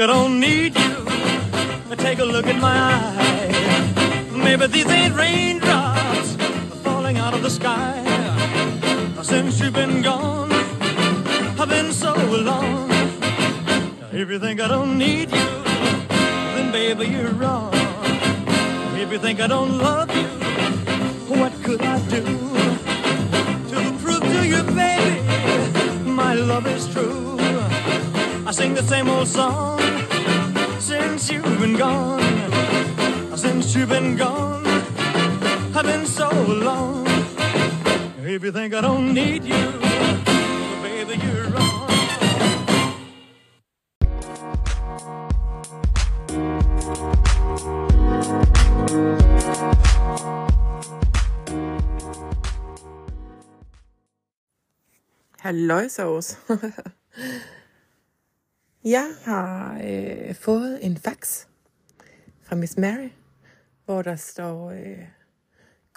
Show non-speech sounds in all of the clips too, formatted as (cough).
I don't need you. Take a look at my eyes. Maybe these ain't raindrops falling out of the sky. Since you've been gone, I've been so alone. If you think I don't need you, then baby you're wrong. If you think I don't love you, what could I do to prove to you, baby, I sing the same old song since you've been gone. Uh, since you've been gone, I've been so alone. If you think I don't need you, baby, you're wrong. Halløjsovs. (laughs) Jeg har øh, fået en fax fra Miss Mary, hvor der står, øh,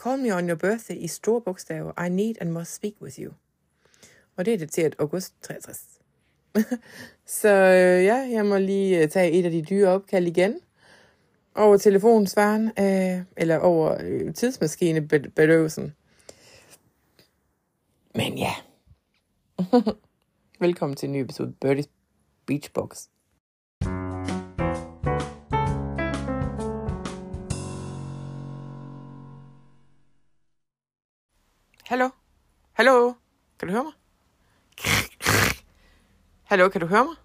Call me on your birthday i store bogstaver. I need and must speak with you. Og det er dateret august 63. (laughs) Så øh, ja, jeg må lige øh, tage et af de dyre opkald igen. Over telefonsvaren, øh, eller over øh, tidsmaskinebedøvelsen. Men ja. (laughs) Velkommen til en ny episode Birdie's Beachbox. Hallo? Hallo? Kan du høre mig? Hallo, kan du høre mig?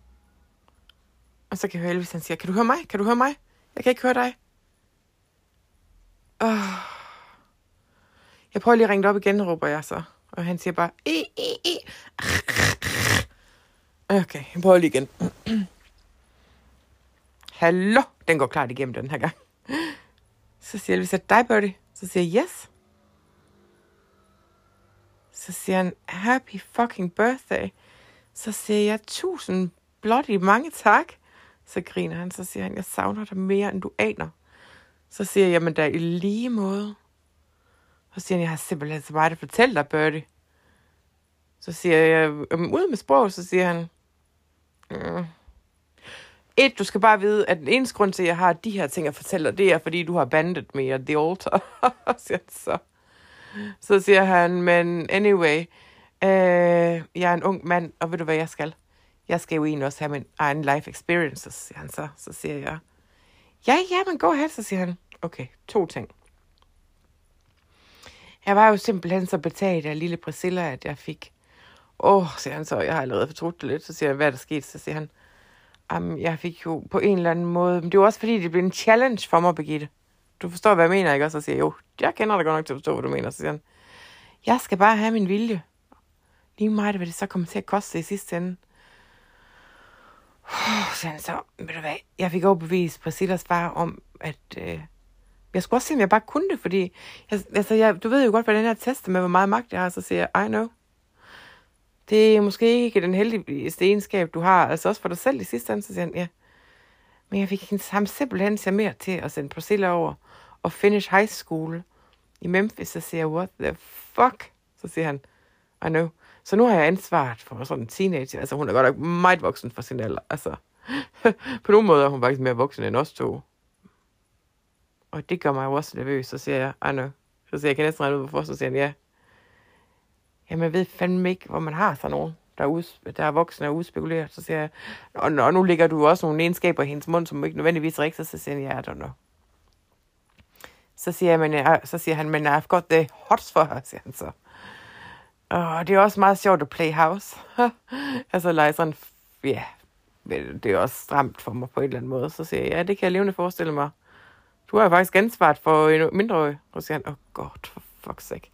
Og så kan jeg høre Elvis, han siger, kan du høre mig? Kan du høre mig? Jeg kan ikke høre dig. Oh. Jeg prøver lige at ringe dig op igen, råber jeg så. Og han siger bare, e, e, e. Okay, jeg prøver lige igen. Hallo? Den går klart igennem den her gang. Så siger Elvis, er dig, Birdie? Så siger jeg, yes. Så siger han, happy fucking birthday. Så siger jeg, tusind bloody mange tak. Så griner han, så siger han, jeg savner dig mere, end du aner. Så siger jeg, jamen der i lige måde. Så siger han, jeg har simpelthen så meget at fortælle dig, Birdie. Så siger jeg, ud med sprog, så siger han, mm. et, du skal bare vide, at den eneste grund til, at jeg har de her ting at fortælle dig, det er, fordi du har bandet med The Altar. (laughs) så. Så siger han, men anyway, øh, jeg er en ung mand, og ved du hvad jeg skal? Jeg skal jo egentlig også have min egen life experiences, siger han så. Så siger jeg, ja, ja, men gå ahead, så siger han, okay, to ting. Jeg var jo simpelthen så betaget af lille Priscilla, at jeg fik, åh, siger han så, jeg har allerede fortrudt det lidt, så siger jeg, hvad er der sket? Så siger han, um, jeg fik jo på en eller anden måde, men det var også fordi, det blev en challenge for mig, Birgitte. Du forstår, hvad jeg mener, ikke? Og så siger jeg, jo, jeg kender dig godt nok til at forstå, hvad du mener. Så siger han, jeg skal bare have min vilje. Lige meget, hvad det så kommer til at koste i sidste ende. Oh, så han så, ved du hvad, jeg fik overbevist Priscillas far om, at øh, jeg skulle også se, om jeg bare kunne det, fordi jeg, altså, jeg, du ved jo godt, hvad den her test med, hvor meget magt jeg har, så siger jeg, I know. Det er måske ikke den heldigste egenskab, du har, altså også for dig selv i sidste ende, så siger han, ja. Men jeg fik ham simpelthen mere til at sende Priscilla over og finish high school i Memphis, så siger jeg, what the fuck? Så siger han, I know. Så nu har jeg ansvaret for sådan en teenager. Altså, hun er godt nok meget voksen for sin alder. Altså, (laughs) på nogle måder er hun faktisk mere voksen end os to. Og det gør mig også nervøs. Så siger jeg, I know. Så siger jeg, jeg næsten regne ud, hvorfor. Så siger han, ja. Jamen, jeg ved fandme ikke, hvor man har sådan nogen, der er, ud, der er voksne og udspekuleret. Så siger jeg, og, og nu ligger du også nogle egenskaber i hendes mund, som ikke nødvendigvis er rigtigt. Så siger jeg, ja, I don't know. Så siger, jeg, men, jeg, så siger han, men I've got the hots for her, siger han så. Og det er også meget sjovt at play house. (laughs) altså lege sådan, ja, det er også stramt for mig på en eller anden måde. Så siger jeg, ja, det kan jeg levende forestille mig. Du har jo faktisk ansvaret for en mindreårig. Og så siger han, åh oh god, for fuck's sake.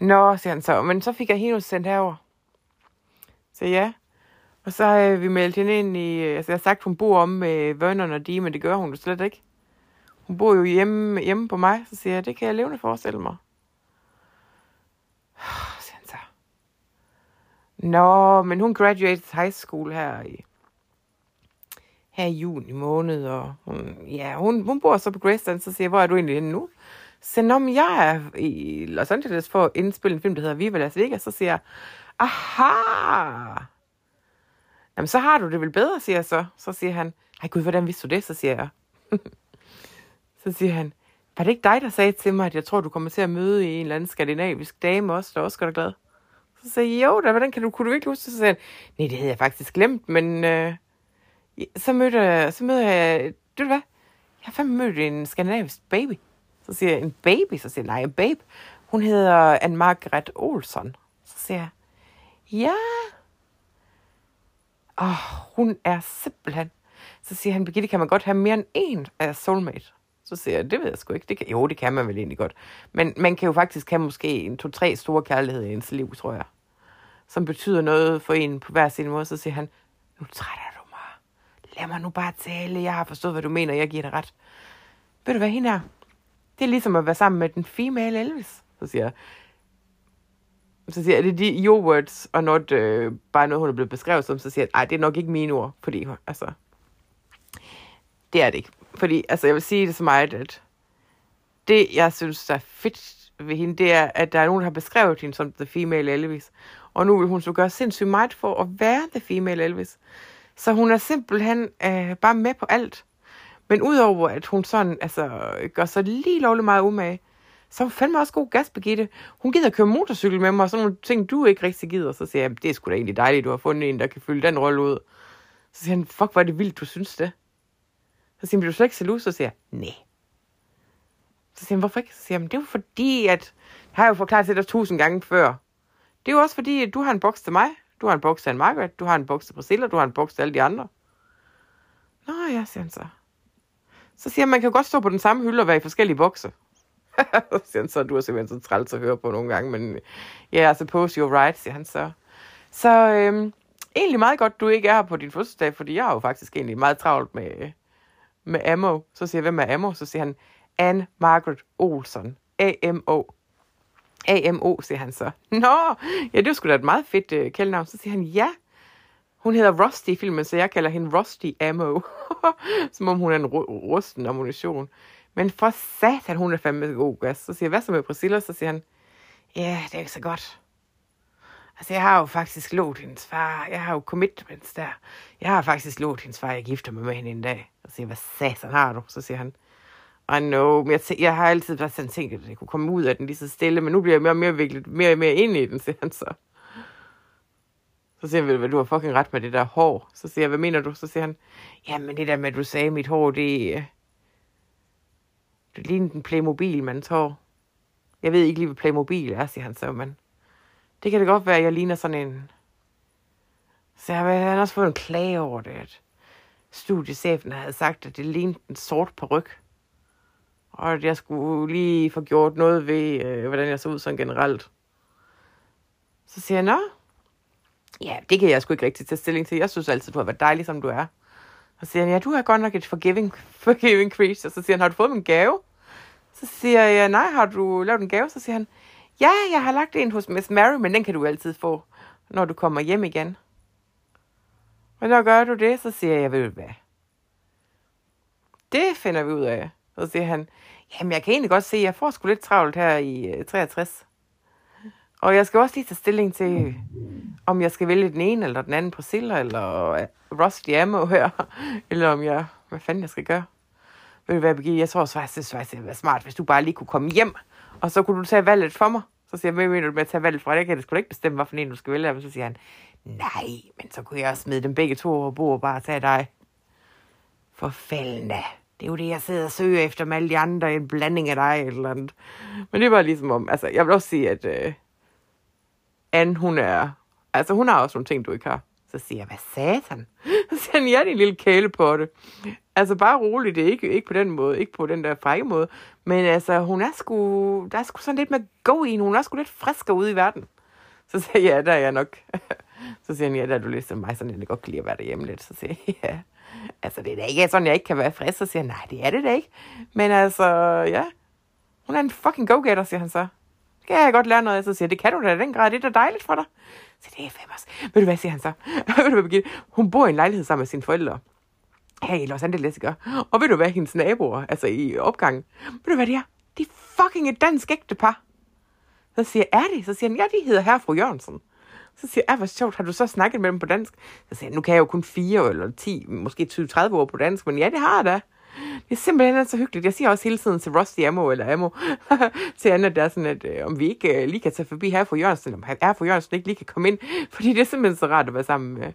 Nå, siger han så, men så fik jeg hende sendt herover. Så ja, og så har vi meldt hende ind i, altså jeg har sagt, hun bor om med Vernon og de, men det gør hun jo slet ikke. Hun bor jo hjemme, hjemme på mig, så siger jeg, det kan jeg levende forestille mig. (sighs) Så han så. Nå, men hun graduated high school her i, her i juni måned, og hun, ja, hun, hun bor så på Graceland, så siger jeg, hvor er du egentlig henne nu? Så når jeg er i Los Angeles for at indspille en film, der hedder Viva Las Vegas, så siger jeg, aha, Jamen, så har du det vel bedre, siger jeg så. Så siger han, ej gud, hvordan vidste du det? Så siger jeg. (laughs) så siger han, var det ikke dig, der sagde til mig, at jeg tror, du kommer til at møde en eller anden skandinavisk dame også, der også gør dig glad? Så siger jeg, jo da, hvordan kan du, kunne du ikke huske det? Så siger han, nej, det havde jeg faktisk glemt, men øh, så mødte, så mødte jeg, du ved hvad, jeg har fandme mødt en skandinavisk baby. Så siger jeg, en baby? Så siger jeg, nej, en babe. Hun hedder Anne-Margrethe Olsson. Så siger jeg, ja. Åh, oh, hun er simpelthen. Så siger han, Birgitte, kan man godt have mere end en af soulmate? Så siger jeg, det ved jeg sgu ikke. Det kan, jo, det kan man vel egentlig godt. Men man kan jo faktisk have måske en to-tre store kærligheder i ens liv, tror jeg. Som betyder noget for en på hver sin måde. Så siger han, nu trætter du mig. Lad mig nu bare tale. Jeg har forstået, hvad du mener. Jeg giver dig ret. Ved du hvad, hende er? Det er ligesom at være sammen med den female Elvis. Så siger jeg, så siger jeg, er de your words, og not øh, bare noget, hun er blevet beskrevet som, så siger jeg, nej, det er nok ikke mine ord, fordi, altså, det er det ikke. Fordi, altså, jeg vil sige det så meget, at det, jeg synes, der er fedt ved hende, det er, at der er nogen, der har beskrevet hende som the female Elvis. Og nu vil hun så gøre sindssygt meget for at være the female Elvis. Så hun er simpelthen øh, bare med på alt. Men udover at hun sådan, altså, gør sig lige lovligt meget umage, så er hun fandme også god gas, Birgitte. Hun gider køre motorcykel med mig, og sådan nogle ting, du ikke rigtig gider. Så siger jeg, det er sgu da egentlig dejligt, du har fundet en, der kan fylde den rolle ud. Så siger han, fuck, hvor er det vildt, du synes det. Så siger han, bliver du slet ikke salus? Så siger jeg, nej. Så siger han, hvorfor ikke? Så siger han, det er jo fordi, at, Det har jo forklaret til dig tusind gange før. Det er jo også fordi, at du har en boks til mig. Du har en boks til en Margaret. Du har en boks til Priscilla. Du har en boks til alle de andre. Nå ja, siger han så. Så siger han, man kan godt stå på den samme hylde og være i forskellige bokse. (laughs) så siger han så, du er simpelthen så træls at høre på nogle gange, men ja, altså, yeah, I suppose you're right, siger han så. Så øhm, egentlig meget godt, du ikke er her på din fødselsdag, fordi jeg er jo faktisk egentlig meget travlt med, med Ammo. Så siger jeg, hvem er Ammo? Så siger han, Anne Margaret Olsen. A-M-O. A-M-O, siger han så. Nå, ja, det er sgu da et meget fedt øh, kældnavn. Så siger han, ja, hun hedder Rusty i filmen, så jeg kalder hende Rusty Ammo. (laughs) Som om hun er en rusten ammunition. Men for satan, hun er fandme god gas. Så siger jeg, hvad så med Priscilla? Så siger han, ja, det er ikke så godt. Altså, jeg har jo faktisk lovet hendes far. Jeg har jo commitments der. Jeg har faktisk lovet hendes far, at jeg gifter mig med hende en dag. Så siger hvad satan har du? Så siger han, I know, men jeg, jeg har altid været sådan tænkt, at det kunne komme ud af den lige så stille, men nu bliver jeg mere og mere viklet mere og mere ind i den, siger han så. Så siger jeg, du har fucking ret med det der hår. Så siger jeg, hvad mener du? Så siger han, jamen det der med, at du sagde, at mit hår, det, øh, det ligner en Playmobil, man hår. Jeg ved ikke lige, hvad Playmobil er, siger han så, men det kan det godt være, at jeg ligner sådan en... Så jeg har også fået en klage over det, at studiechefen havde sagt, at det lignede en sort peruk. Og at jeg skulle lige få gjort noget ved, øh, hvordan jeg så ud sådan generelt. Så siger jeg, nå, ja, det kan jeg sgu ikke rigtig tage stilling til. Jeg synes altid, du har været dejlig, som du er. Og så siger han, ja, du er godt nok et forgiving, (laughs) forgiving creature. Så siger han, har du fået min gave? Så siger jeg, nej, har du lavet en gave? Så siger han, ja, jeg har lagt en hos Miss Mary, men den kan du altid få, når du kommer hjem igen. Men når gør du det, så siger jeg, ved du hvad? Det finder vi ud af. Så siger han, jamen jeg kan egentlig godt se, at jeg får sgu lidt travlt her i øh, 63. Og jeg skal også lige tage stilling til, om jeg skal vælge den ene eller den anden Priscilla, eller øh, Rusty Ammo her, (laughs) eller om jeg, hvad fanden jeg skal gøre. Ved du hvad, Birgitte, jeg tror faktisk, det ville være smart, hvis du bare lige kunne komme hjem, og så kunne du tage valget for mig. Så siger jeg, hvad mener du med at tage valget fra dig? Jeg kan sgu ikke bestemme, hvad for en du skal vælge. Og så siger han, nej, men så kunne jeg også smide dem begge to over bord og bare tage dig. For fanden. Det er jo det, jeg sidder og søger efter med alle de andre, en blanding af dig eller andet. Men det var ligesom om, altså jeg vil også sige, at øh, Anne, hun er, altså hun har også nogle ting, du ikke har. Så siger jeg, hvad satan? (laughs) Så siger han, ja, din er en lille kælepotte. Altså bare roligt, det er ikke, ikke på den måde, ikke på den der frække måde. Men altså, hun er sgu, der er sgu sådan lidt med go i hun er sgu lidt friskere ude i verden. Så siger jeg, ja, der er jeg nok. (laughs) Så siger han, ja, der er du lidt som mig, sådan jeg godt kan lide at være derhjemme lidt. Så siger jeg, (laughs) ja, altså det er da ikke sådan, jeg ikke kan være frisk. Så siger han, nej, det er det da ikke. Men altså, ja, hun er en fucking go-getter, siger han så. Det kan jeg godt lære noget af. Så siger det kan du da i den grad, det er da dejligt for dig. Så det er famous. Ved du hvad, siger han så? (laughs) ved du hvad, Hun bor i en lejlighed sammen med sine forældre. Her i Los Angeles, ikke? Og ved du hvad, hendes naboer, altså i opgangen, ved du hvad det er? De er fucking et dansk ægtepar. Så siger jeg, er det? Så siger han, ja, de hedder herre fru Jørgensen. Så siger jeg, ah, hvor sjovt, har du så snakket med dem på dansk? Så siger jeg, nu kan jeg jo kun fire eller 10, måske 20-30 år på dansk, men ja, det har jeg da. Det er simpelthen så hyggeligt. Jeg siger også hele tiden til Rusty Ammo eller Ammo (laughs) til Anna, der er sådan, at øh, om vi ikke øh, lige kan tage forbi her for Jørgensen, om er for Jørgensen ikke lige kan komme ind, (laughs) fordi det er simpelthen så rart at være sammen med,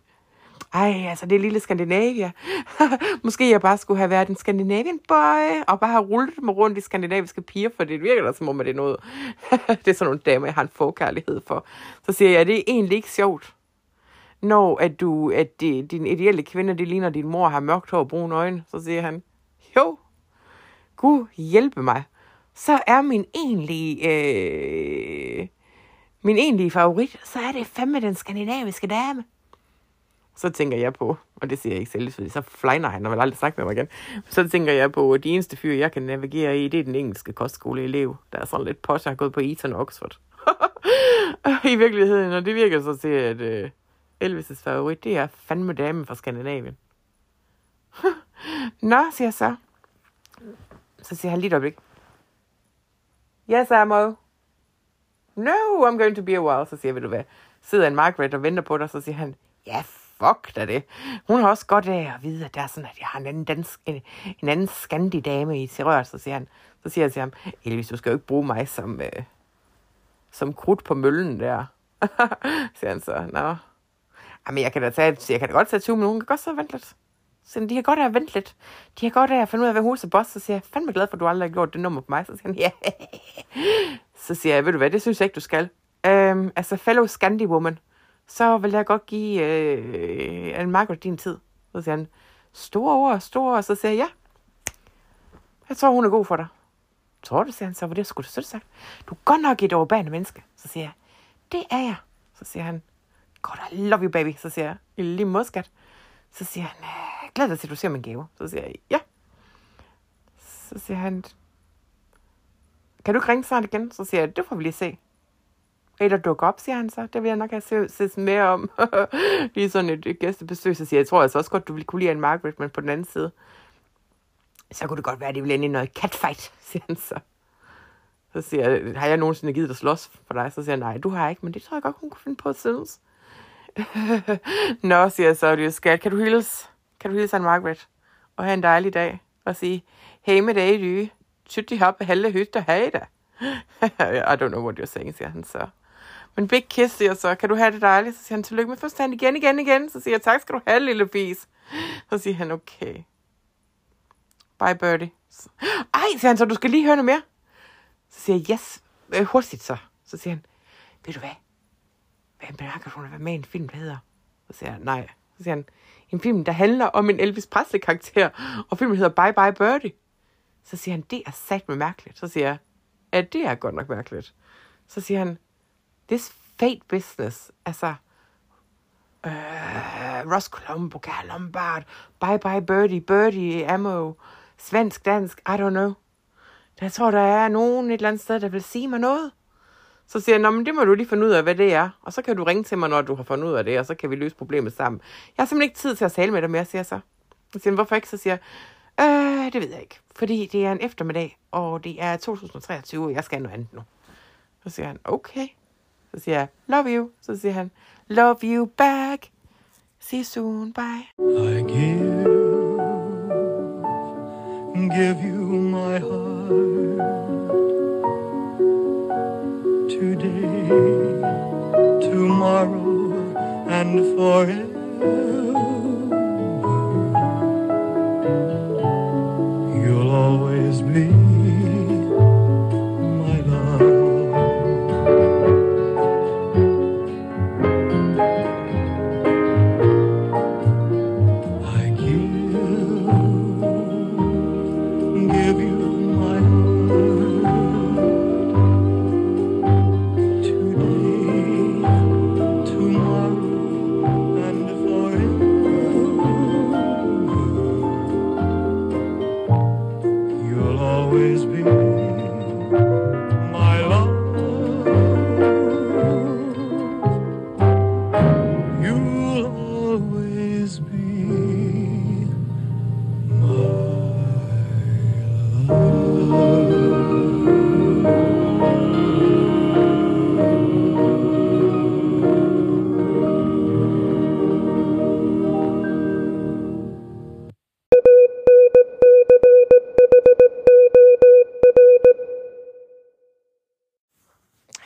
ej, altså det lille Skandinavia. (laughs) Måske jeg bare skulle have været en Scandinavian boy, og bare have rullet mig rundt i skandinaviske piger, for det virker da som om, at det er noget, det er sådan nogle damer, jeg har en forkærlighed for. Så siger jeg, det er egentlig ikke sjovt, når at du, at det, din ideelle kvinde, det ligner din mor, har mørkt hår og brune øjne. Så siger han, Gud hjælpe mig. Så er min egentlige, øh, min egentlige favorit, så er det fandme den skandinaviske dame. Så tænker jeg på, og det siger jeg ikke selv, fordi så flyner han, og vil aldrig snakke med mig igen. Så tænker jeg på, at de eneste fyre, jeg kan navigere i, det er den engelske kostskoleelev, der er sådan lidt posh, har gået på Eton Oxford. (laughs) I virkeligheden, og det virker så til, at øh, Elvis' favorit, det er fandme damen fra Skandinavien. (laughs) Nå, siger jeg så. Så siger han lige et øjeblik. Yes, Ammo. No, I'm going to be a while. Så siger jeg, vil du hvad? Sidder en Margaret og venter på dig, så siger han, ja, yes fuck da det. Hun har også godt af at vide, at der er sådan, at jeg har en anden, dansk, en, en anden skandidame i Tirør, så siger han, så siger jeg til ham, Elvis, du skal jo ikke bruge mig som, øh, som krudt på møllen der. (laughs) siger han så, nå. Jamen, jeg kan da, tage, jeg kan da godt tage 20 minutter, hun kan godt så vente lidt. Så de har godt af at vente lidt. De har godt af at finde ud af, hvad huset boss. Så siger jeg, fandme glad for, at du aldrig har gjort det nummer på mig. Så siger han, (laughs) ja. Så siger jeg, ved du hvad, det synes jeg ikke, du skal. Øhm, altså, fellow Scandi woman så vil jeg godt give øh, en Margaret din tid. Så siger han, store ord, store ord. Så siger jeg, ja, jeg tror, hun er god for dig. Tror du, siger han så, var det skulle du så sagt. Du er godt nok et overbærende menneske. Så siger jeg, det er jeg. Så siger han, God, I love you, baby. Så siger jeg, i lige modskat. Så siger han, glæder dig til, at du ser min gave. Så siger jeg, ja. Så siger han, kan du ikke ringe snart igen? Så siger jeg, det får vi lige se. Eller dukke op, siger han så. Det vil jeg nok have set mere om. (laughs) Lige sådan et, et gæstebesøg, så siger jeg, jeg tror altså også godt, du ville kunne lide en Margaret, men på den anden side, så kunne det godt være, at det ville ende i noget catfight, (laughs) siger han så. Så siger jeg, har jeg nogensinde givet dig slås for dig? Så siger jeg, nej, du har ikke, men det tror jeg godt, hun kunne finde på at synes. (laughs) Nå, siger jeg så, det er skat. Kan du hilse? Kan du hilse en Margaret? Og have en dejlig dag. Og sige, hey med dig, du. Tyt de hoppe halve hytte, hej da. (laughs) I don't know what you're saying, siger han så. Men big kiss, siger så, kan du have det dejligt? Så siger han, tillykke med fødselsdagen igen, igen, igen. Så siger jeg, tak skal du have, lille fis. Så siger han, okay. Bye, birdie. Ej, siger han så, du skal lige høre noget mere. Så siger jeg, yes, øh, hurtigt så. Så siger han, ved du hvad? Hvad bemærker du, hun har været med i en film, der hedder? Så siger jeg, nej. Så siger han, en film, der handler om en Elvis Presley-karakter, og filmen hedder Bye Bye Birdie. Så siger han, det er sat med mærkeligt. Så siger jeg, ja, det er godt nok mærkeligt. Så siger han, this fate business, altså, øh, Ross Colombo, Karl Lombard, Bye Bye Birdie, Birdie, Ammo, svensk, dansk, I don't know. Jeg tror, der er nogen et eller andet sted, der vil sige mig noget. Så siger jeg, Nå, men det må du lige finde ud af, hvad det er. Og så kan du ringe til mig, når du har fundet ud af det, og så kan vi løse problemet sammen. Jeg har simpelthen ikke tid til at tale med dig mere, siger jeg så. Jeg siger hvorfor ikke? Så siger jeg, øh, det ved jeg ikke. Fordi det er en eftermiddag, og det er 2023, og jeg skal noget andet nu. Så siger han, okay. Så siger jeg, love you. Så siger han, love you back. See you soon, bye. I give, give you my heart tomorrow, and forever. You'll always be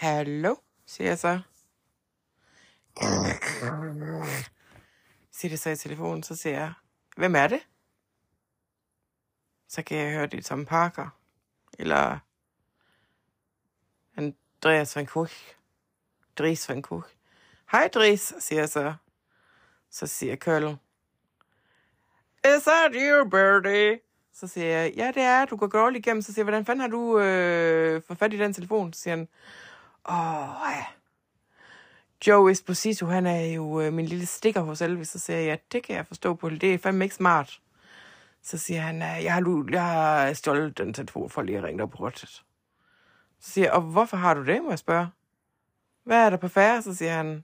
Hallo, siger jeg så. Siger det så i telefonen, så siger jeg, hvem er det? Så kan jeg høre, det er Tom Parker. Eller Andreas van Kuch. Dries van Kuch. Hej Dries, siger jeg så. Så siger Kølle. Is that you, Birdie? Så siger jeg, ja, det er, du går godt igennem. Så siger jeg, hvordan fanden har du øh, fået fat i den telefon? Så siger han, åh, ja. Joe Esposito, han er jo øh, min lille stikker hos Elvis. Så siger jeg, ja, det kan jeg forstå på. Det er fandme ikke smart. Så siger han, jeg har, jeg har stjålet den telefon for lige at ringe dig på rødt. Så siger jeg, og hvorfor har du det, må jeg spørge? Hvad er der på færre? Så siger han,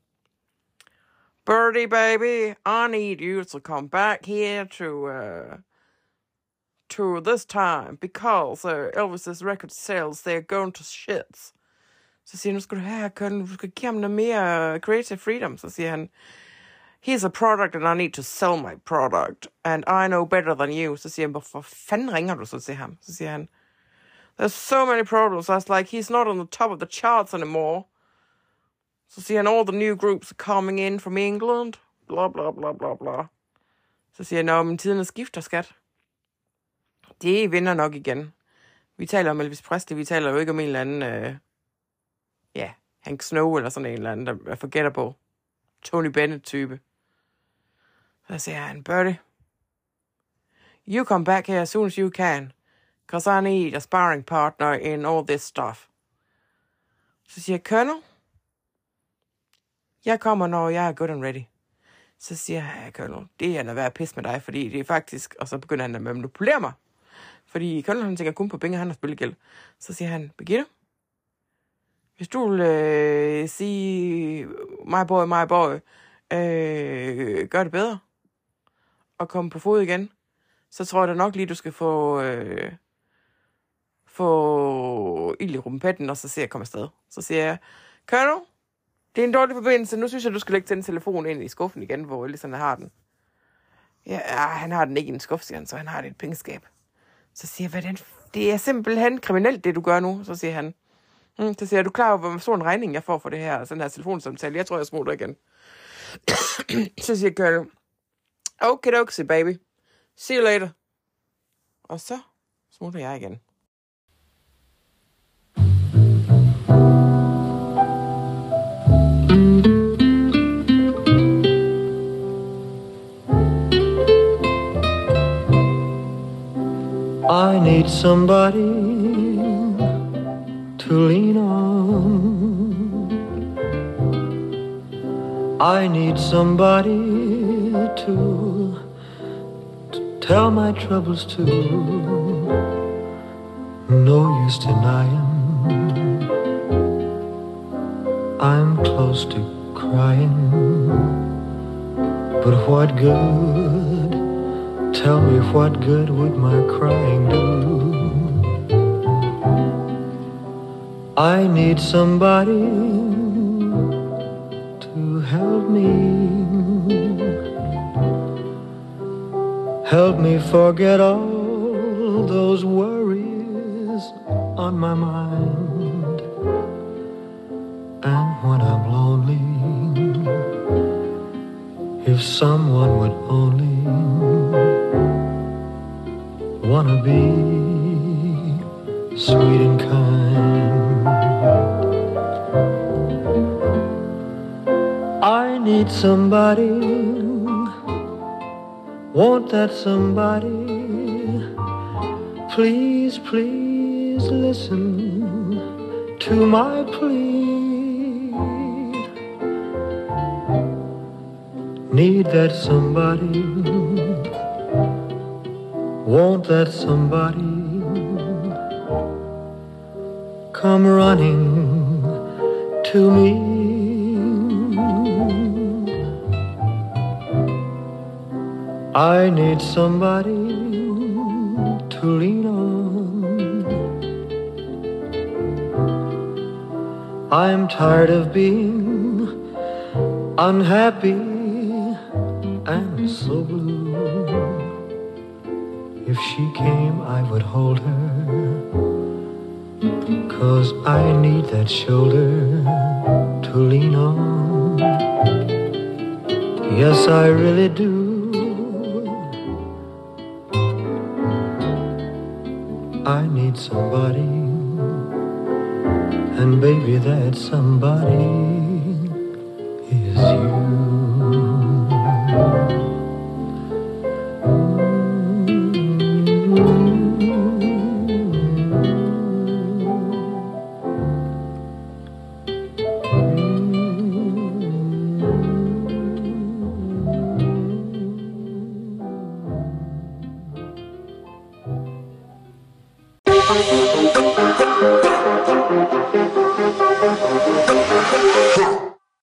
Birdie, baby, I need you to come back here to uh, to this time because uh, Elvis's record sales they're going to shit. Så siger han, nu skal du have, Colin, du skal give ham noget mere creative freedom. Så siger han, he's a product and I need to sell my product and I know better than you. Så siger han, hvorfor fanden ringer du så til ham? Så siger han, there's so many problems. I was like, he's not on the top of the charts anymore. Så siger han, all the new groups are coming in from England. Bla, bla, bla, bla, bla. Så siger han, nå, men tiden er skifter, skat. Det vinder nok igen. Vi taler om Elvis Presley, vi taler jo ikke om en eller anden, øh, ja, Hank Snow eller sådan en eller anden, der er forgettable. Tony Bennett-type. Så siger han, Bertie, you come back here as soon as you can, because I need a sparring partner in all this stuff. Så siger Colonel, jeg kommer, når jeg er good and ready. Så siger jeg, Colonel, det er noget værd at pisse med dig, fordi det er faktisk... Og så begynder han at manipulere mig. Fordi Colonel, han tænker kun på penge, han har spillegæld. Så siger han, Birgitte, hvis du vil øh, sige, my boy, my boy, øh, gør det bedre, og komme på fod igen, så tror jeg da nok lige, du skal få, øh, få ild i rumpetten, og så ser jeg komme afsted. Så siger jeg, Colonel, det er en dårlig forbindelse. Nu synes jeg, du skal lægge den telefon ind i skuffen igen, hvor Ellison har den. Ja, ah, han har den ikke i en skuffe, siger han, så han har det i et pengeskab. Så siger jeg, hvad det er simpelthen kriminelt, det du gør nu. Så siger han, Mm, så siger jeg, du klar over, hvor stor en regning jeg får for det her, sådan her telefonsamtale? Jeg tror, jeg smutter igen. (clears throat) så siger Kølle, okay, okay, baby. See you later. Og så smutter jeg igen. I need somebody to lean on. I need somebody to, to tell my troubles to. No use denying. I'm close to crying. But what good? Tell me what good would my crying do? I need somebody to help me. Help me forget all those worries on my mind. And when I'm lonely, if someone would only wanna be sweet and kind. Need somebody, want that somebody. Please, please listen to my plea. Need that somebody Want that somebody come running to me? I need somebody to lean on. I'm tired of being unhappy and so blue. If she came, I would hold her Cause I need that shoulder to lean on. Yes, I really do. I need somebody, and baby, that somebody